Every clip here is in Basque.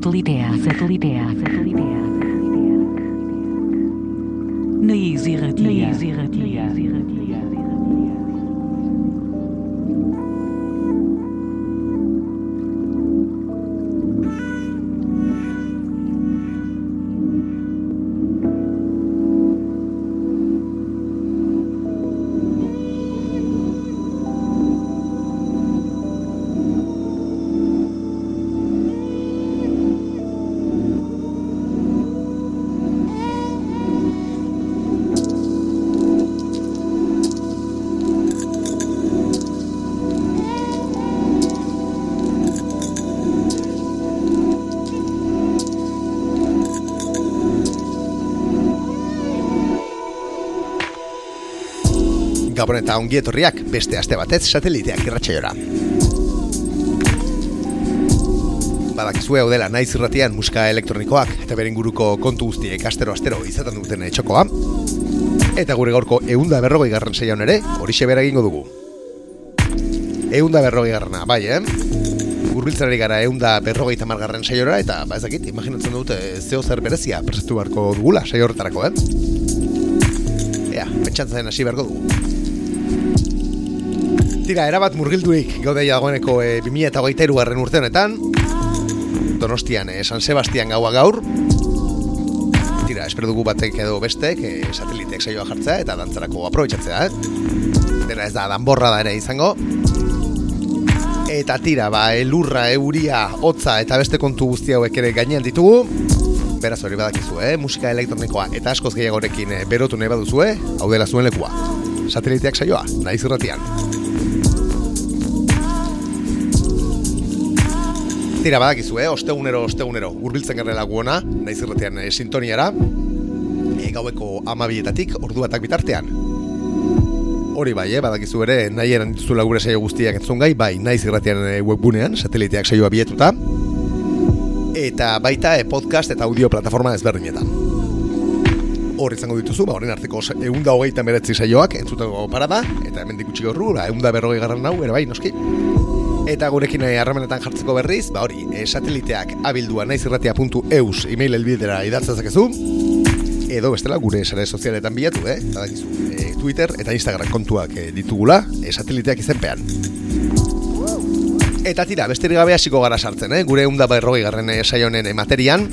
Satelitea, satelitea, satelitea. Naiz irratia, naiz irratia, irratia. Gabon eta ongi etorriak beste aste batez sateliteak irratxaiora. Badakizue hau dela naiz irratian musika elektronikoak eta beren guruko kontu guztiek astero-astero izaten duten etxokoa. Eta gure gaurko eunda berrogei garran zeion ere, hori bera egingo dugu. Eunda berrogei garrana, bai, eh? Urbiltzen gara eunda berrogei tamargarren saiora eta ba ezakit, imaginatzen dute zeo zer berezia presentu beharko dugula saio horretarako, eh? Ea, pentsatzen hasi beharko dugu. Tira, erabat murgilduik gaude dagoeneko e, 2008 garren urte honetan Donostian, e, San Sebastian gaua gaur Tira, espero dugu batek edo bestek e, sateliteek saioa jartzea eta dantzarako aprobetsatzea, eh? Dena ez da, danborra da ere izango Eta tira, ba, elurra, euria, hotza eta beste kontu guzti hauek ere gainean ditugu Beraz hori badakizu, eh? musika elektronikoa eta askoz gehiagorekin e, berotu nahi baduzu, eh? hau dela zuen lekua Sateliteak saioa, naiz irratian. Tira badakizu, eh? ostegunero, ostegunero, urbiltzen garrela guona, naiz irratean e, sintoniara, e, gaueko amabietatik, orduatak bitartean. Hori bai, eh? badakizu ere, nahi eran dituzula gure saio guztiak entzun gai, bai, naiz irratean e, webgunean, sateliteak saioa bietuta, eta baita e, podcast eta audio plataforma ezberdinetan. Hor izango dituzu, ba, horren arteko eunda hogeita meretzi saioak entzuteko parada, eta hemen dikutxik horru, ba, eunda berrogei garran nau, ere bai, noski. Eta gurekin eh, harremanetan jartzeko berriz, ba hori, e, sateliteak abildua naizirratia.eus e-mail elbidera idatzazakezu, edo bestela gure sare sozialetan bilatu, eh? Badakizu, e, Twitter eta Instagram kontuak e, ditugula, e, sateliteak izenpean. Eta tira, besterik gabe hasiko gara sartzen, eh? Gure unda berrogei garren saionen materian.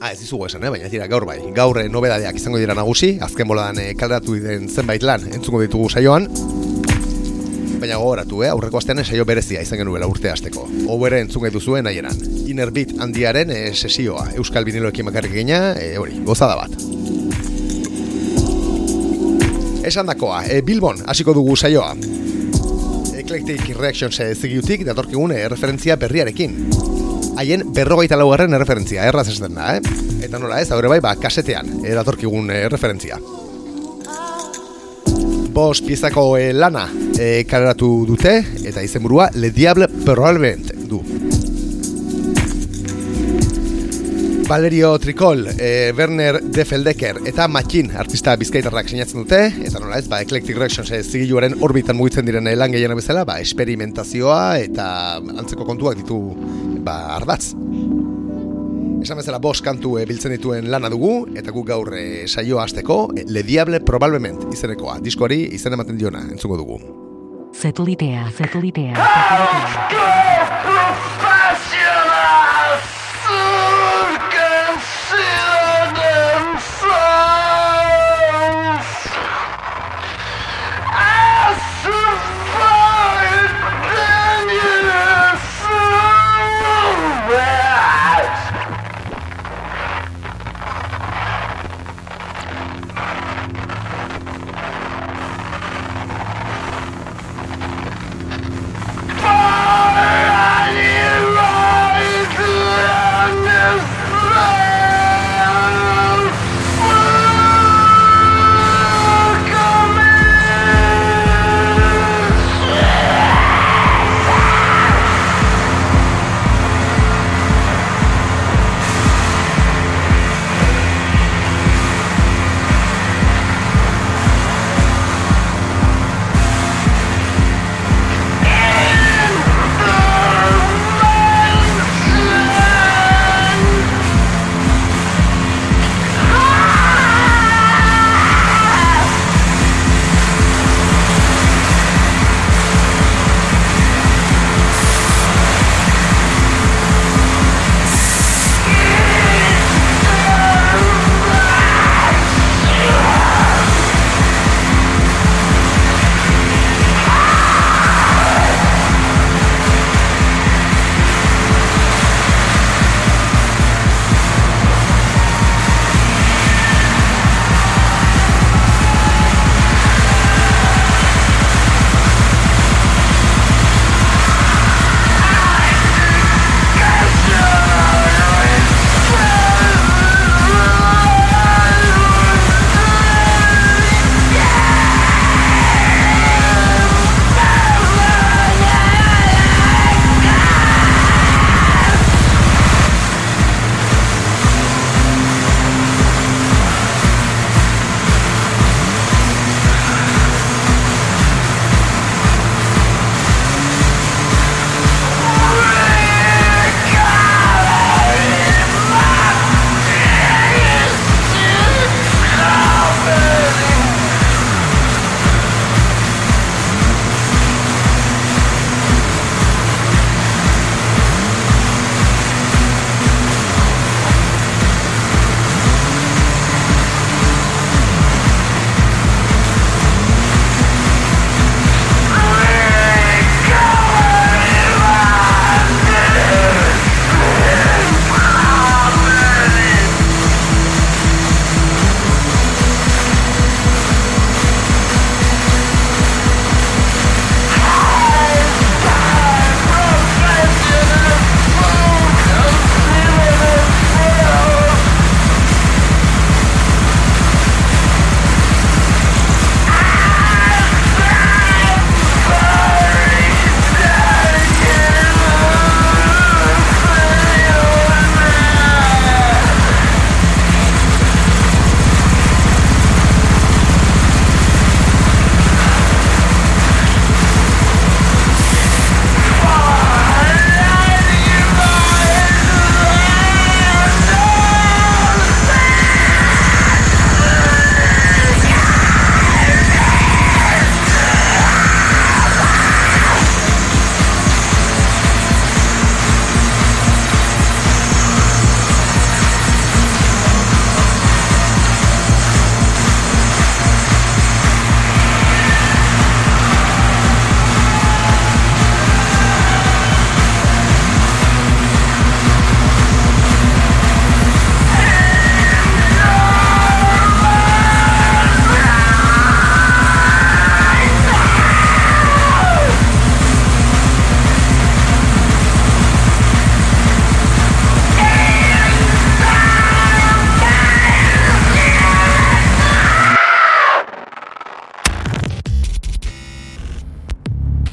Ah, ez dizugu esan, eh? baina tira, gaur bai. Gaur nobedadeak izango dira nagusi, azken boladan e, kalderatu den zenbait lan entzungo ditugu saioan baina gogoratu, eh? aurreko astean saio berezia izan genuela urte hasteko. Obere entzun gaitu zuen haieran. Inner Beat handiaren e, sesioa, Euskal Viniloekin makarrik gina, e, hori, gozada bat. Esan dakoa, e, Bilbon, hasiko dugu saioa. Eclectic Reactions zigiutik datorkigun e, referentzia berriarekin. Haien berrogeita laugarren referentzia, erraz ez dena, eh? Eta nola ez, haure bai, ba, kasetean, e, datorkigun e, referentzia bos piezako e, lana e, kaleratu dute eta izenburua Le Diable Probablement Valerio Tricol, e, Werner Defeldecker eta Matkin artista bizkaitarrak sinatzen dute eta nola ez, ba, Eclectic Reactions e, zigiluaren orbitan mugitzen diren lan gehiena bezala, ba, experimentazioa eta antzeko kontuak ditu ba, ardatz. Esan bezala bost kantu e, biltzen dituen lana dugu, eta guk gaur e, saioa azteko, e, Le Diable Probablement izenekoa, diskoari izen ematen diona, entzuko dugu. Zetelitea, zetelitea, zetelitea.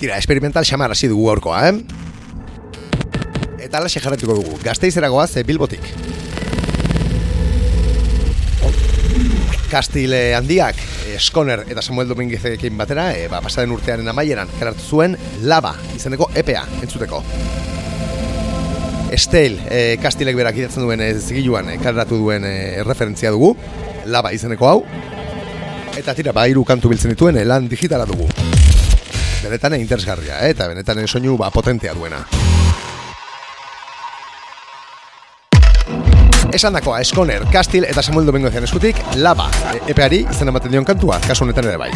Tira, experimental xamar hasi dugu gaurkoa, eh? Eta alaxe jarretuko dugu, gazteizeragoaz e, bilbotik. Kastile handiak, Eskoner eta Samuel Dominguezekin batera, e, ba, pasaden urtearen amaieran, karartu zuen Laba izeneko EPA entzuteko. Estel, e, Kastilek berak idatzen duen zigiluan e, duen e, referentzia dugu, Laba izeneko hau, eta tira, ba, iru kantu biltzen dituen lan digitala dugu benetan interesgarria, eh? eta benetan soinu ba, potentea duena. Esan dakoa, Eskoner, Kastil eta Samuel Domingo ezean eskutik, Laba, e, epeari izan ematen dion kantua, kasu honetan ere bai.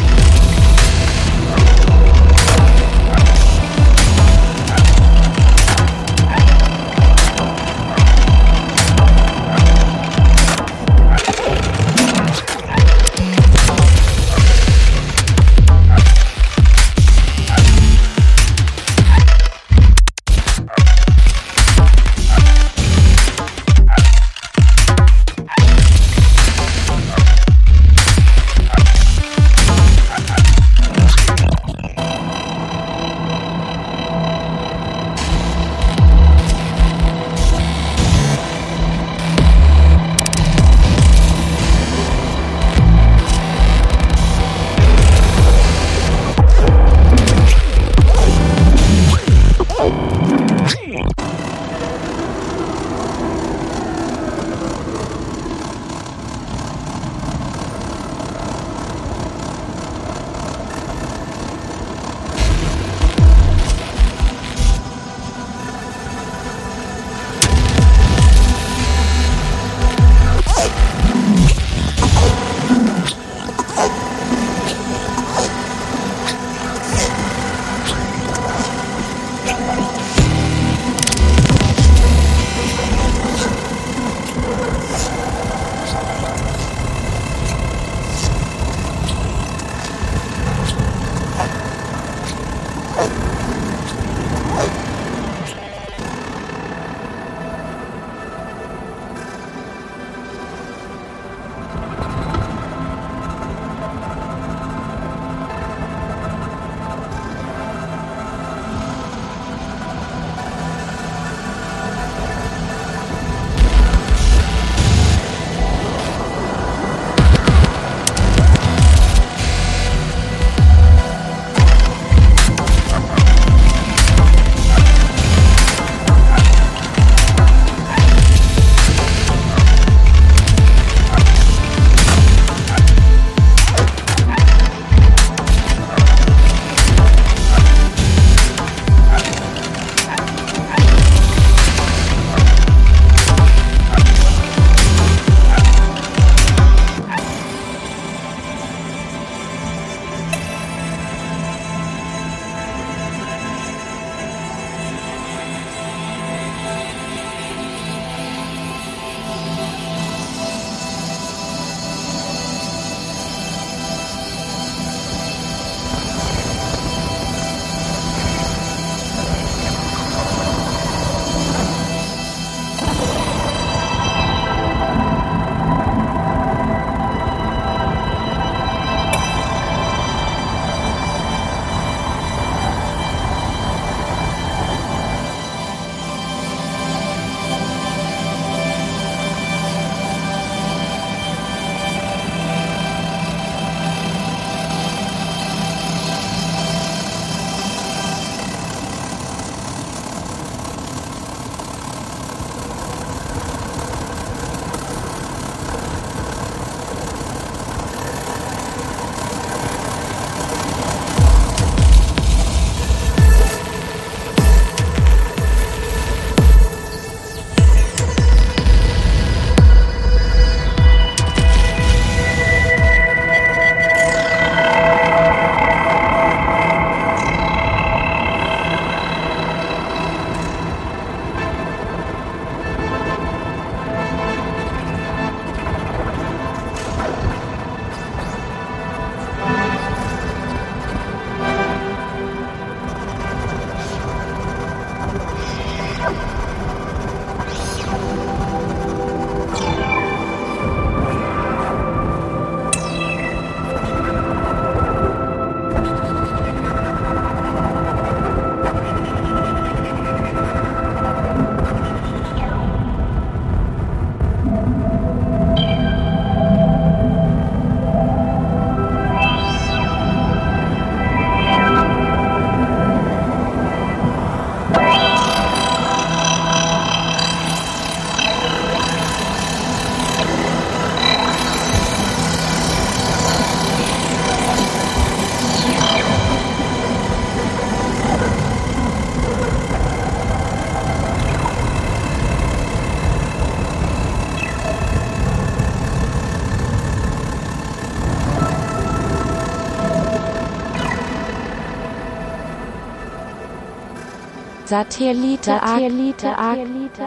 Satellite Satellite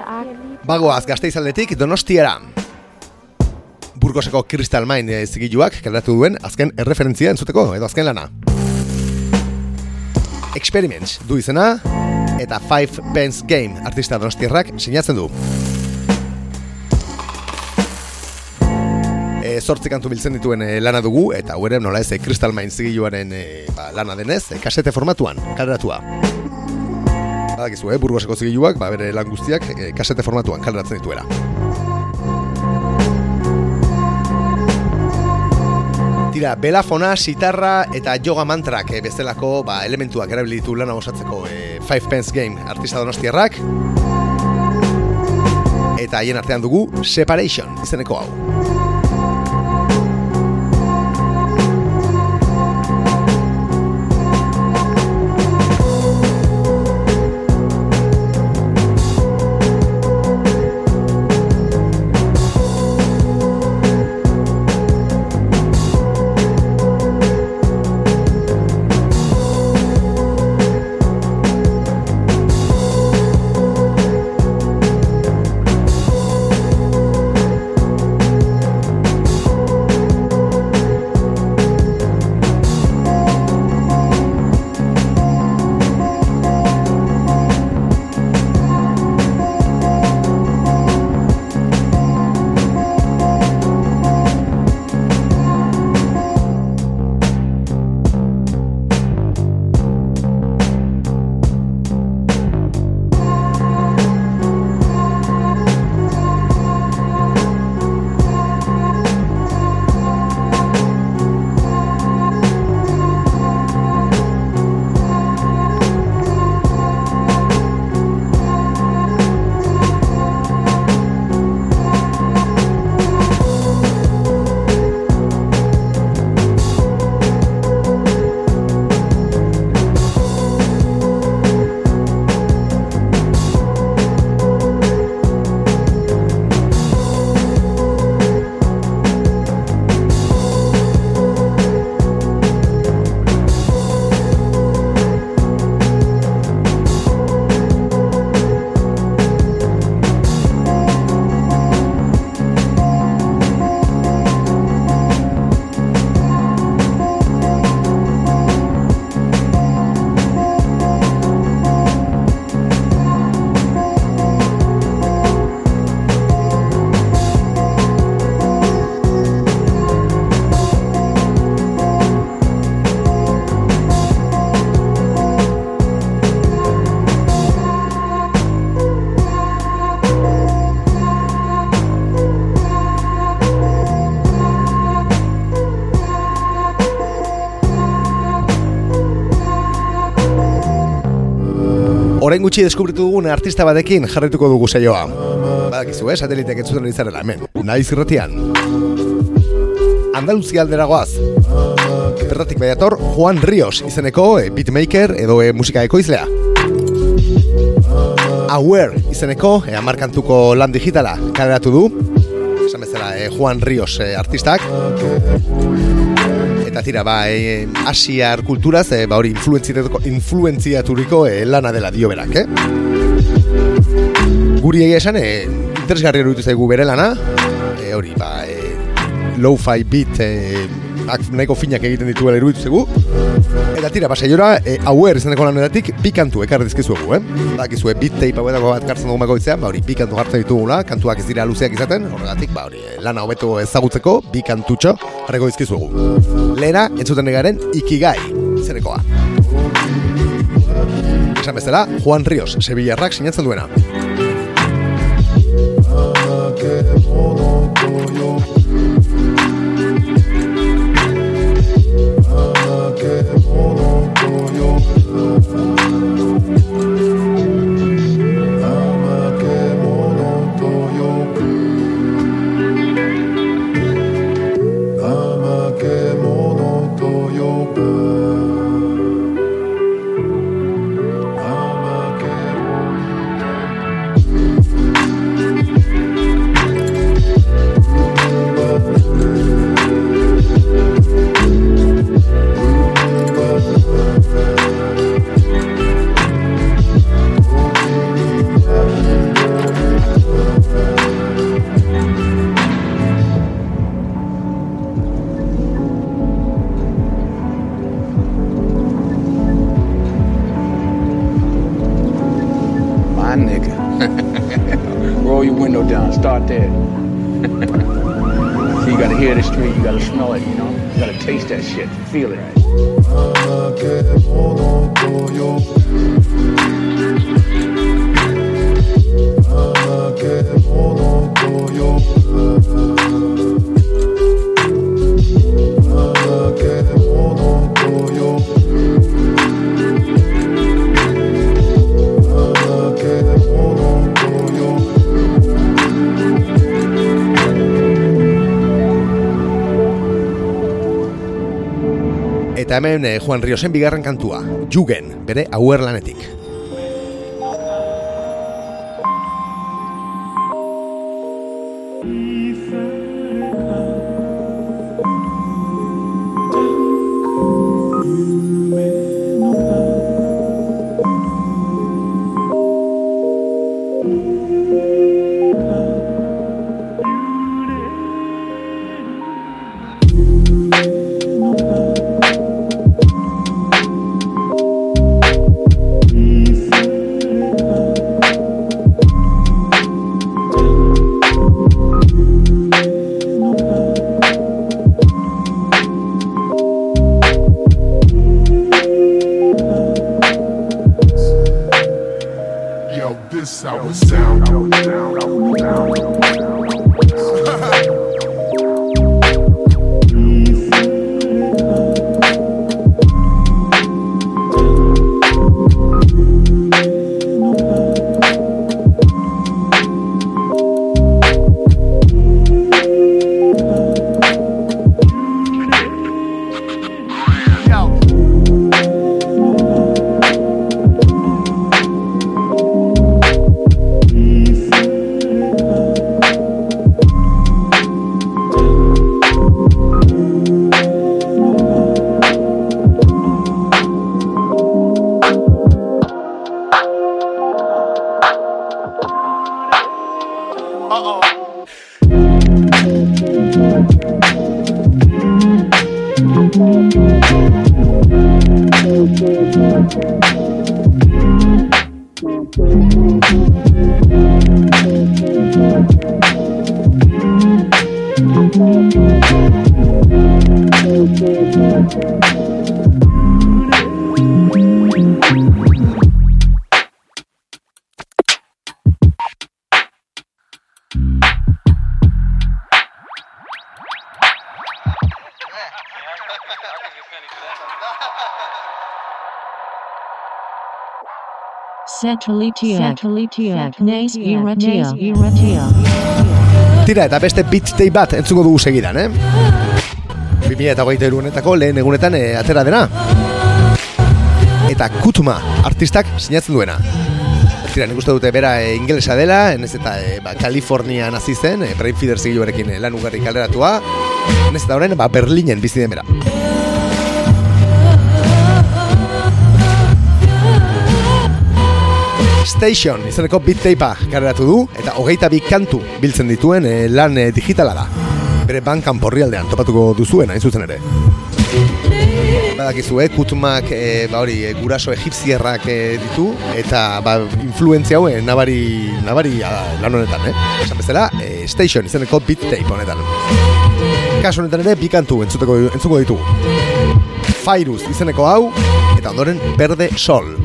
Bagoaz gazteizaldetik donostiara. Burgoseko Crystal Mine eh, zigiluak kaleratu duen azken erreferentzia entzuteko, edo azken lana. Experiments du izena, eta Five Pence Game artista donostiarrak sinatzen du. E, zortzi kantu biltzen dituen e, lana dugu, eta hau ere nola ez e, Crystal Mine zigiluaren e, ba, lana denez, e, kasete formatuan, kaleratua. Badakizu, eh, burgoseko zigiluak, ba, bere lan guztiak e, kasete formatuan kaleratzen dituela. Tira, belafona, sitarra eta yoga mantrak e, bezalako ba, elementuak erabilitu lana osatzeko e, Five Pence Game artista donostiarrak. Eta haien artean dugu Separation izeneko hau. Orain gutxi deskubritu dugun artista batekin jarrituko dugu saioa. Badakizu, eh, sateliteak entzuten izarela hemen. Naiz irratian. Andaluzia aldera goaz. Bertatik baiator, Juan Rios izeneko e, beatmaker edo e, musika ekoizlea. Aware izeneko e, amarkantuko lan digitala kaleratu du. Esan bezala, e, Juan Rios e, artistak eta tira ba e, asiar kulturaz e, ba hori influentziaturiko e, lana dela dio berak, eh? Guri egia esan, e, interesgarri eruditu zaigu bere lana, e, hori ba e, low-fi beat e, nahiko finak egiten dituela iruditu zegu. Eta tira, pasaiora, e, hauer izaneko lanetatik bi kantu ekarri dizkizuegu, eh? Dakizu, e, beat tape hauetako bat kartzen dugu magoitzean, ba hori, bi kantu hartzen ditugula, kantuak ez dira luzeak izaten, horregatik, ba hori, lana hobeto ezagutzeko, bi kantutxo jarreko dizkizuegu. Lena, entzuten egaren, ikigai, izanekoa. Esan bezala, Juan Ríos, Sevillarrak sinatzen duena. Eta hemen eh, Juan Riosen bigarren kantua, Jugen, bere hauer Satellitiak. Satellitiak. Nes irratia. Irratia. Tira, eta beste beat bat entzuko dugu segidan, eh? 2008 honetako lehen egunetan eh, atera dena. Eta Kutuma artistak sinatzen duena. Tira, nik uste dute bera e, ingelesa dela, enez eta e, ba, Kalifornia nazi zen, e, Brain Feeder zigiluarekin e, lan ugarri kaleratua, enez eta orain ba, Berlinen bizi den bera. Station izeneko beat tapea kareratu du eta hogeita bi kantu biltzen dituen eh, lan eh, digitala da. Bere bankan porrialdean topatuko duzuen hain zuzen ere. Badakizue, eh, ba hori eh, guraso egipzierrak eh, ditu eta ba, influentzia hauen nabari, nabari ah, lan honetan, eh? Esan bezala, eh, Station izeneko beat tape honetan. Kasu honetan ere bi kantu entzuteko entzuko ditugu. Fairuz izeneko hau eta ondoren Berde Sol.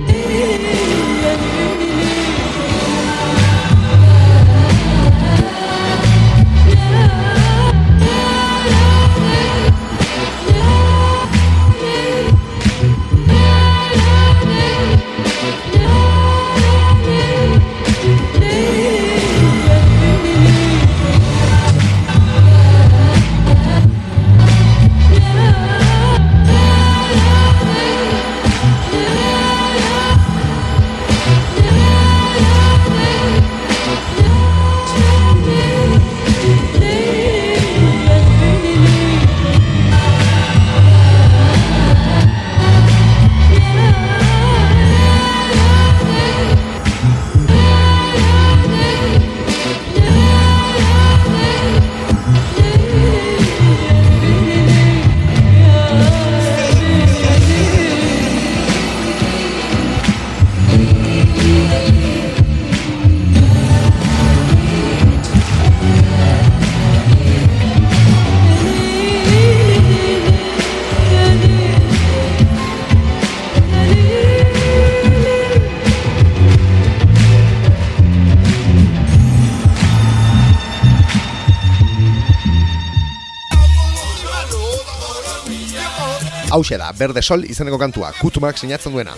Hause da, Berde Sol izeneko kantua, kutumak sinatzen duena.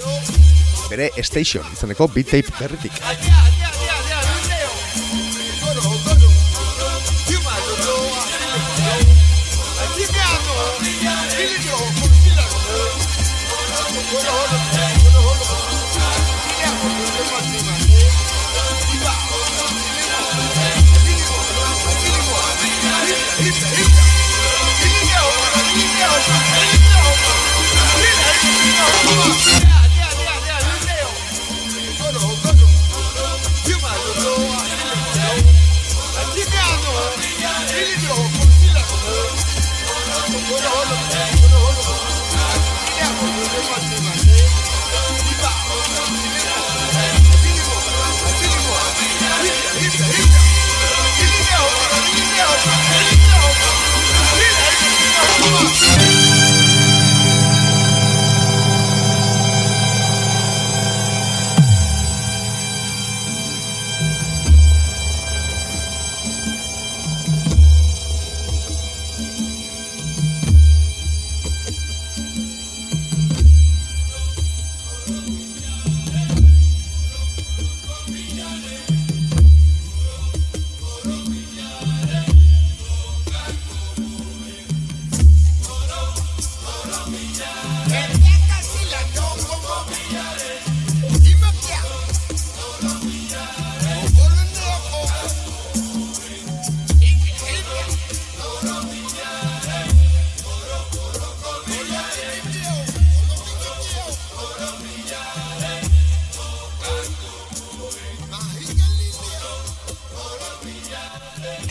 Bere Station izeneko beat tape berritik.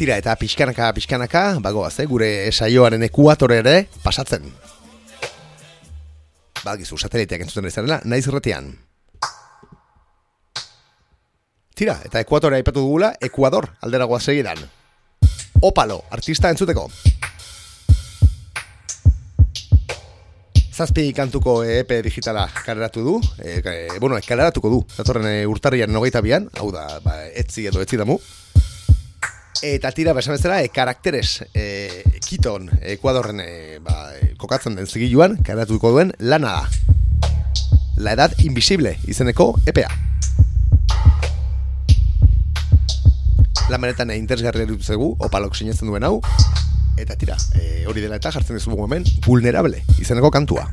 Tira eta pixkanaka pixkanaka, bagoaz, eh, gure saioaren ekuatore ere pasatzen. Bagizu, sateliteak entzuten ez zarela, naiz irretian. Tira, eta ekuatorea aipatu dugula, Ekuador, alderagoa segidan. Opalo, artista entzuteko. Zazpi kantuko EP digitala kaleratu du, e, e, bueno, kaleratuko du, datorren e, urtarrian nogeita bian, hau da, ba, etzi edo etzi damu. Eta tira, besan bezala, e, karakteres, e, kiton, Ekuadorren e, ba, e, kokatzen den zigiluan, kaleratuko duen lana da. La edad invisible izeneko E EPA. Lan benetan e, interesgarri dut zegu, opalok sinetzen duen hau, eta tira, e, hori dela eta jartzen dizugu hemen, vulnerable izeneko kantua.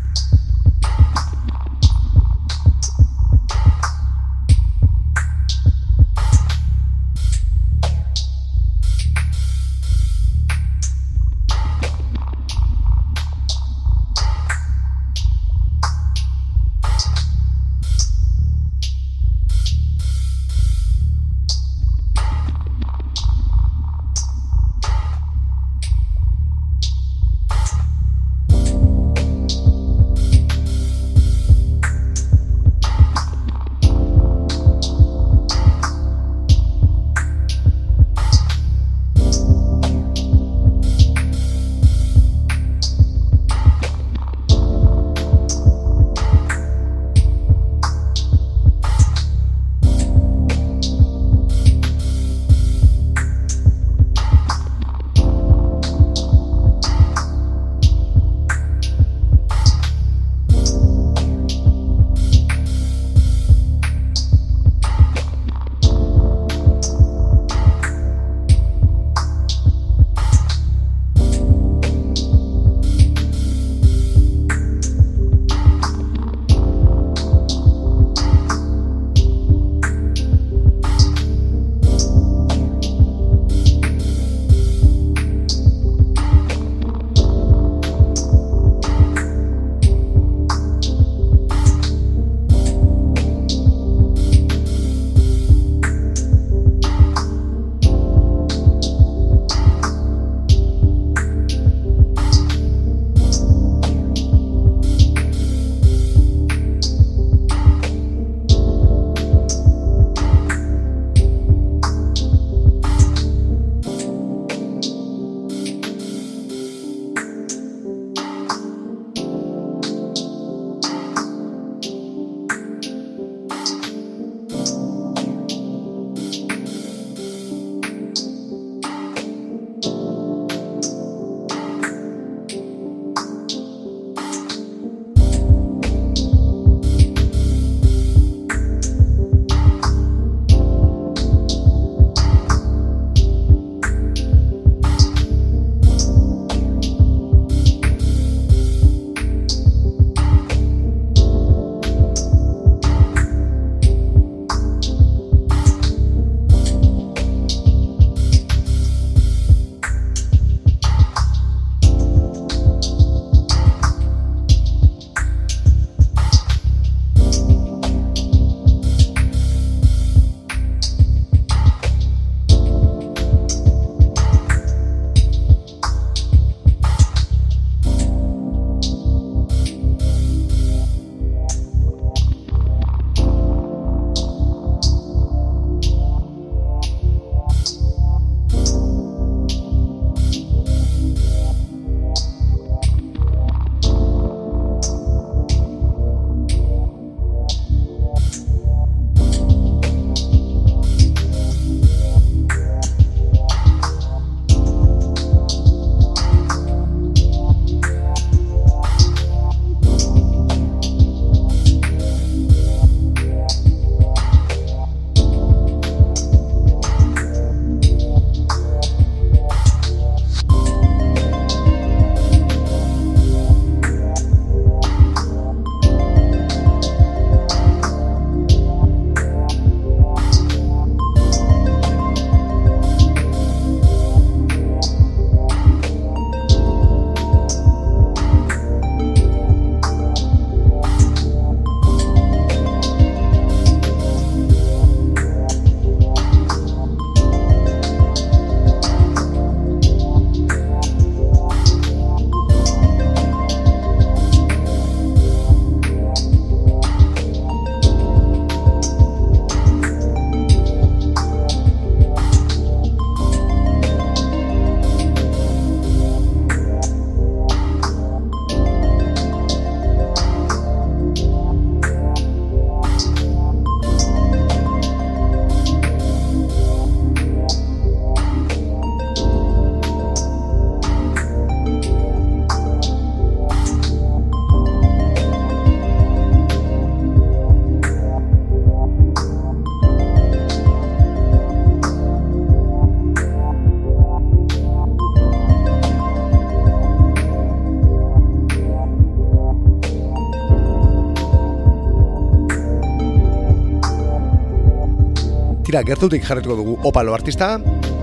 Tira, gertutik jarretuko dugu opalo artista,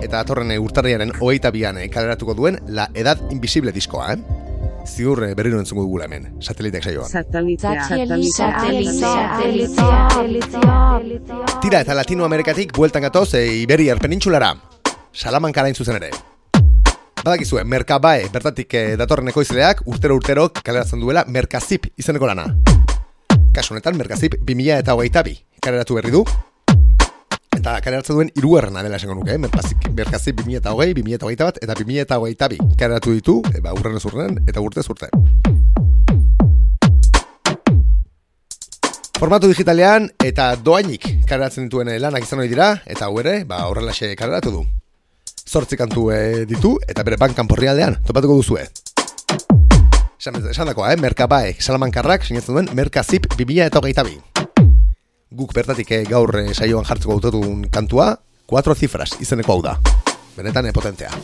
eta atorren urtarriaren hogeita bian eh, kaleratuko duen La Edad Invisible diskoa, eh? Ziur eh, berriro entzungo dugula hemen, sateliteak saioan. Tira, eta Latinoamerikatik bueltan gatoz e, Iberiar penintxulara. Salamankara hain zuzen ere. Badakizue, Merkabae bertatik eh, datorren ekoizleak urtero urtero kaleratzen duela Merkazip izeneko lana. Kasu honetan, Merkazip 2000 eta hogeita bi kaleratu berri du. Eta kaleratzen duen irugarrena dela esango nuke, eh? Merkazip, Merkazip 2000 eta hogei, 2000 eta hogeita bat, eta 2000 eta hogeita bi kaleratu ditu, e, ba, urren ez urren, eta urte urte. Formatu digitalean eta doainik kaleratzen dituen lanak izan ohi dira, eta hau ere, ba, horrelaxe kaleratu du zortzi kantu eh, ditu, eta bere bankan porrialdean, topatuko duzue. Esan, dakoa, eh? Merkabae, Salamankarrak, sinetzen duen, Merkazip 2000 eta hogeita bi. Guk bertatik eh, gaur eh, saioan jartzeko autotun kantua, 4 zifras izeneko hau da. Benetan eh, potentea.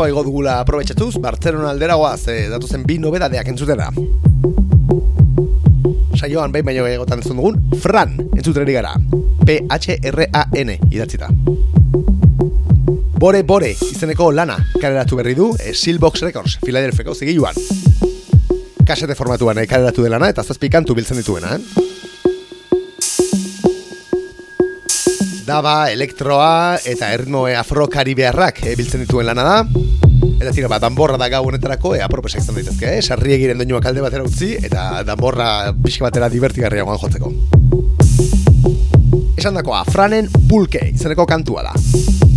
Tempoa ego dugula aprobetxatuz, Bartzelona aldera goaz, e, datuzen bi nobedadeak entzutera. Saioan behin baino egotan entzun dugun, Fran, entzuteri gara. P-H-R-A-N, idatzita. Bore Bore, izeneko lana, kaleratu berri du, e, Sealbox Records, Philadelphia zigiluan. Kasete formatuan e, kaleratu delana, eta zazpi kantu biltzen dituena, eh? Daba, elektroa eta erritmo afro-karibearrak e, biltzen dituen lana da. Eta tira, ba, danborra da gau honetarako, e, apropesa izan daitezke, eh? Sarri egiren doinuak alde batera utzi, eta danborra pixka batera divertigarriagoan jotzeko. Esan dakoa, Franen Pulke, izeneko kantua da.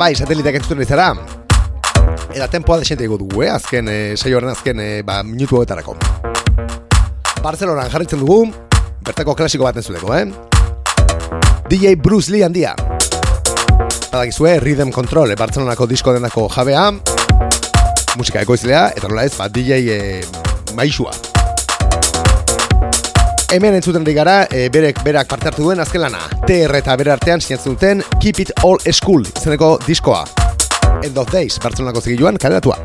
Bai, sateliteak entzuten izara. Eta tempoa desente dugu dugu, eh? Azken, eh, saioaren azken, eh, ba, minutu hogetarako. Barcelonan jarritzen dugu, bertako klasiko bat entzuleko, eh? DJ Bruce Lee handia. Badakizue, Rhythm Control, e, Bartzelonako disko denako jabea, musika ekoizlea, eta nola ez, ba, DJ e, maixua. Hemen entzuten ari gara, e, berek, berak parte hartu duen azken lana. TR eta bere artean sinatzen duten Keep It All School izeneko diskoa. End of Days, Bartzelonako zigiluan, kaleratua.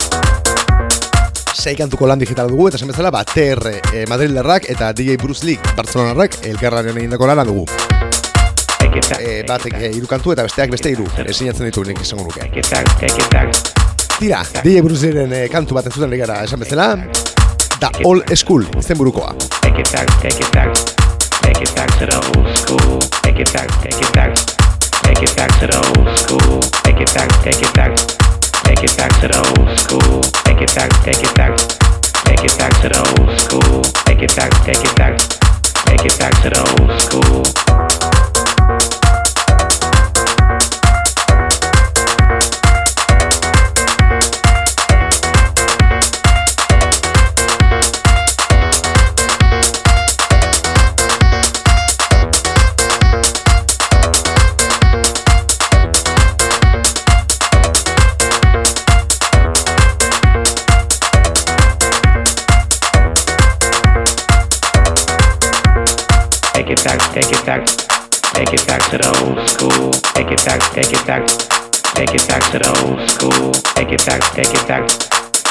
Sei kantuko lan digital dugu, eta esan ba, TR e, Madrilderrak eta DJ Bruce Lee Bartzelonarrak elkarraren egindako lana dugu. E, batek e, hiru kantu eta besteak beste hiru esinatzen ditu nik izango nuke. Tira, DJ Bruceren e, kantu bat entzuten ari esan bezala, da All School izen burukoa. Take it back, take it back. Take it back to the old school. Take it back, take it back. Take it back to the old school. Take it back, take it back. Take it back to the old school. Take it back, take it back. Take it back to the old school. Take it back, take it back. Take it back to the old school. Take it back, take it back. Take it back to the old school. Take it back, take it back. Take it back to the old school. Take it back, take it back.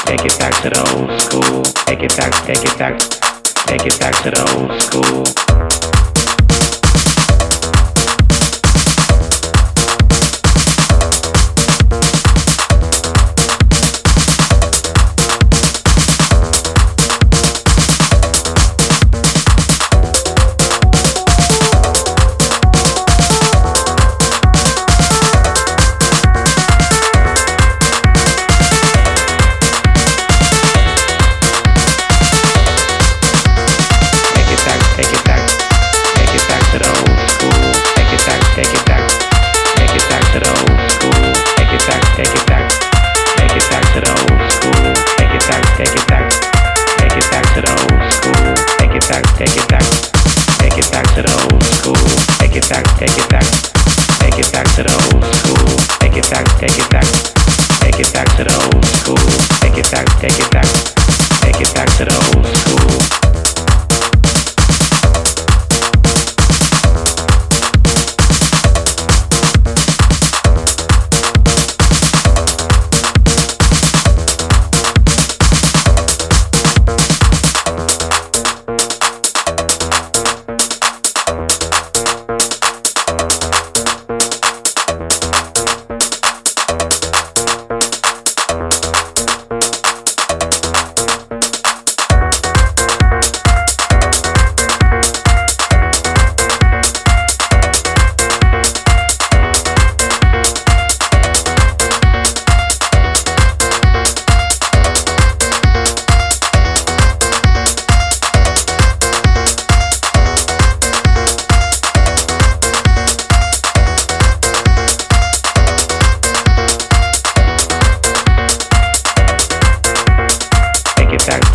Take it back to the old school. Take it back, take it back. Take it back to the old school.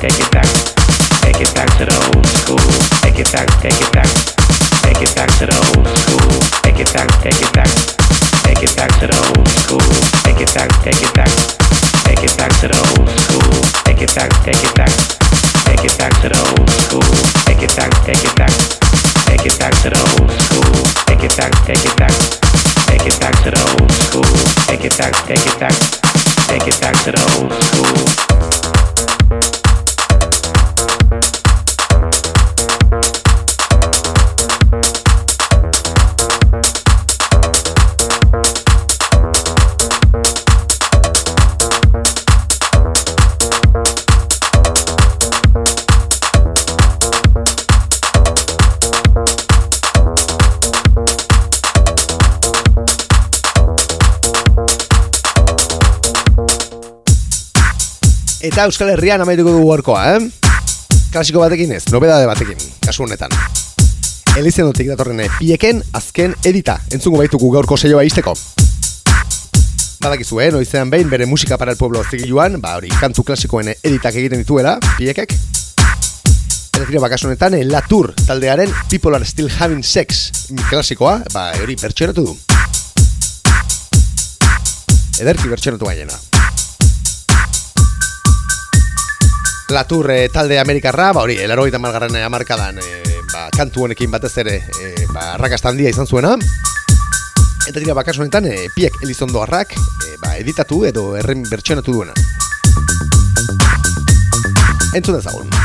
Take it back, take it back. Take it back to the old school. Take it back, take it back. Take it back to the old school. Take it back, take it back. Take it back to the old school. Take it back, take it back. Take it back to the old school. Take it back, take it back. Take it back to the old school. Take it back, take it back. Take it back to the old school. Take it back, take it back. Take it back to the old school. Take it back, take it back. Take it back to the old school. Eta Euskal Herrian amaituko dugu gorkoa, eh? Klasiko batekin ez, nobedade batekin, kasu honetan. Elizenotik datorren pieken azken edita, entzungo baitugu gaurko saioa izteko. Badakizu, eh, noizean behin bere musika para el pueblo zigiluan, ba hori, kantu klasikoen editak egiten dituela, piekek. Eta tira bakasu honetan, eh, taldearen People are still having sex klasikoa, ba hori pertsoeratu du. ederki bertxenatu baiena. Latur e, talde Amerikarra, ba hori, elaroita malgarren amarkadan e, ba, kantu honekin batez ere e, ba, arrakasta handia izan zuena. Eta dira bakaso honetan, e, piek elizondo harrak e, ba, editatu edo erren bertxenatu duena. Entzun ezagun.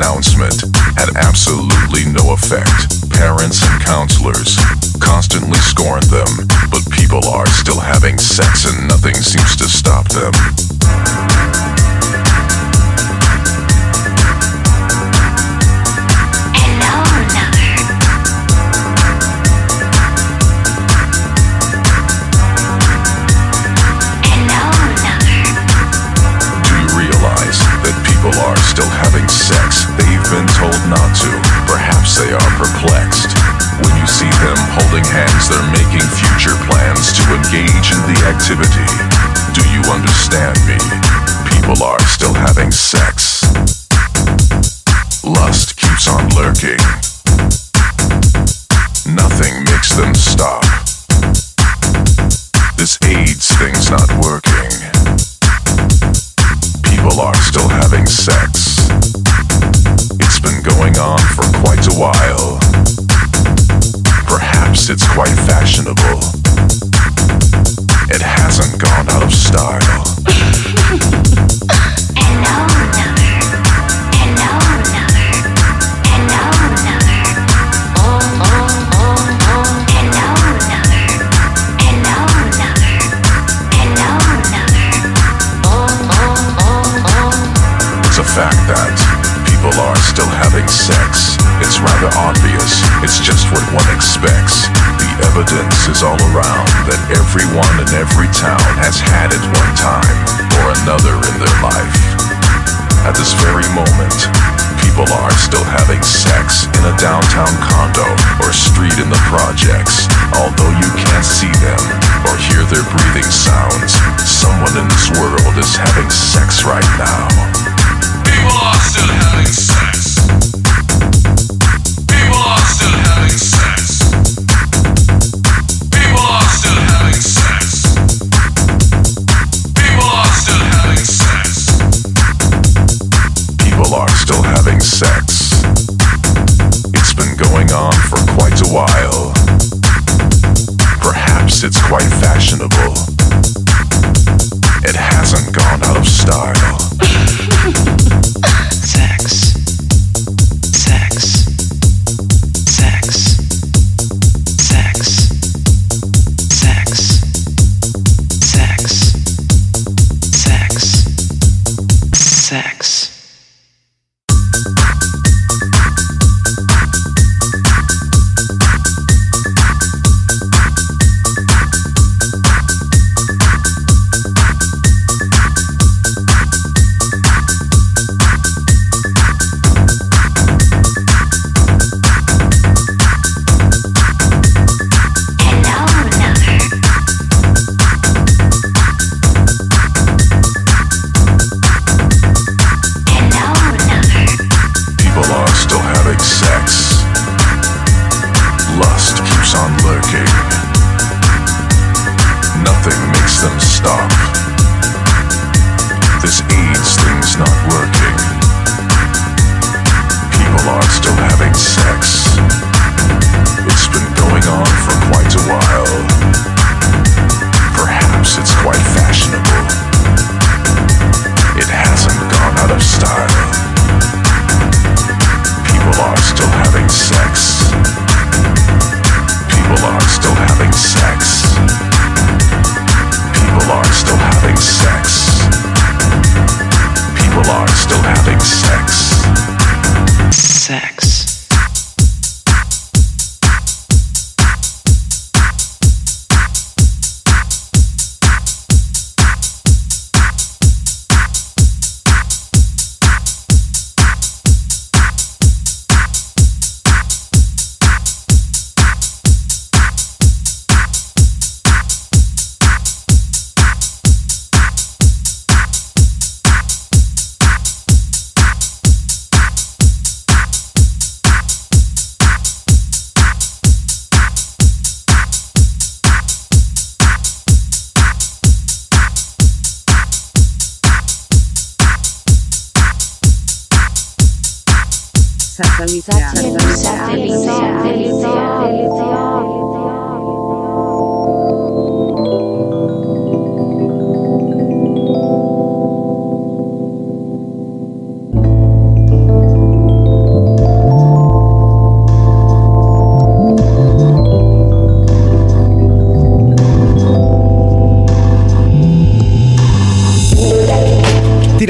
Denouncement had absolutely no effect. Parents and counselors constantly scorn them, but people are still having sex and nothing seems to stop them. Engage in the activity. Do you understand me? People are still having sex. Lust keeps on lurking. Nothing makes them stop. This AIDS thing's not working people are still having sex. It's been going on for quite a while. Perhaps it's quite fashionable. start. Every town has had it one time or another in their life. At this very moment, people are still having sex in a downtown condo or street in the projects. Although you can't see them or hear their breathing sounds, someone in this world is having sex right now. People are still it's quite fashionable.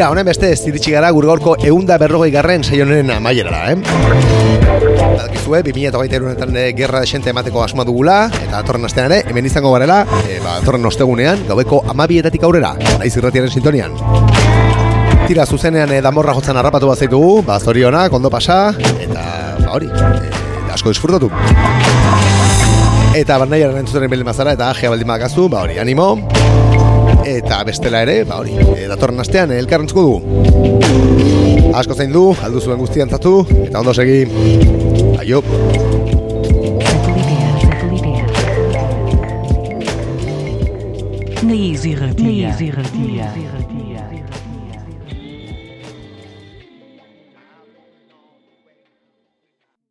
Tira, honen beste ez iritsi gara gure gaurko eunda berrogei garren saionen amaierara, eh? Badakizue, 2008 honetan eh, gerra desente emateko asma dugula, eta atorren astean ere, hemen izango garela, e, ba, atorren ostegunean, gaueko amabietatik aurrera, naiz irratiaren sintonian. Tira, zuzenean e, damorra jotzen harrapatu bat zaitugu, ba, zorionak, ondo pasa, eta, ba, hori, e, asko disfrutatu. Eta bandaiaren entzuten bildin mazara, eta ajea baldin bakazu, ba, hori, animo, eta bestela ere, ba hori, e, datorren astean elkarrentzuko dugu. Asko zein du, aldu zuen guztian zatu, eta ondo segi. Aio. Naiz irratia.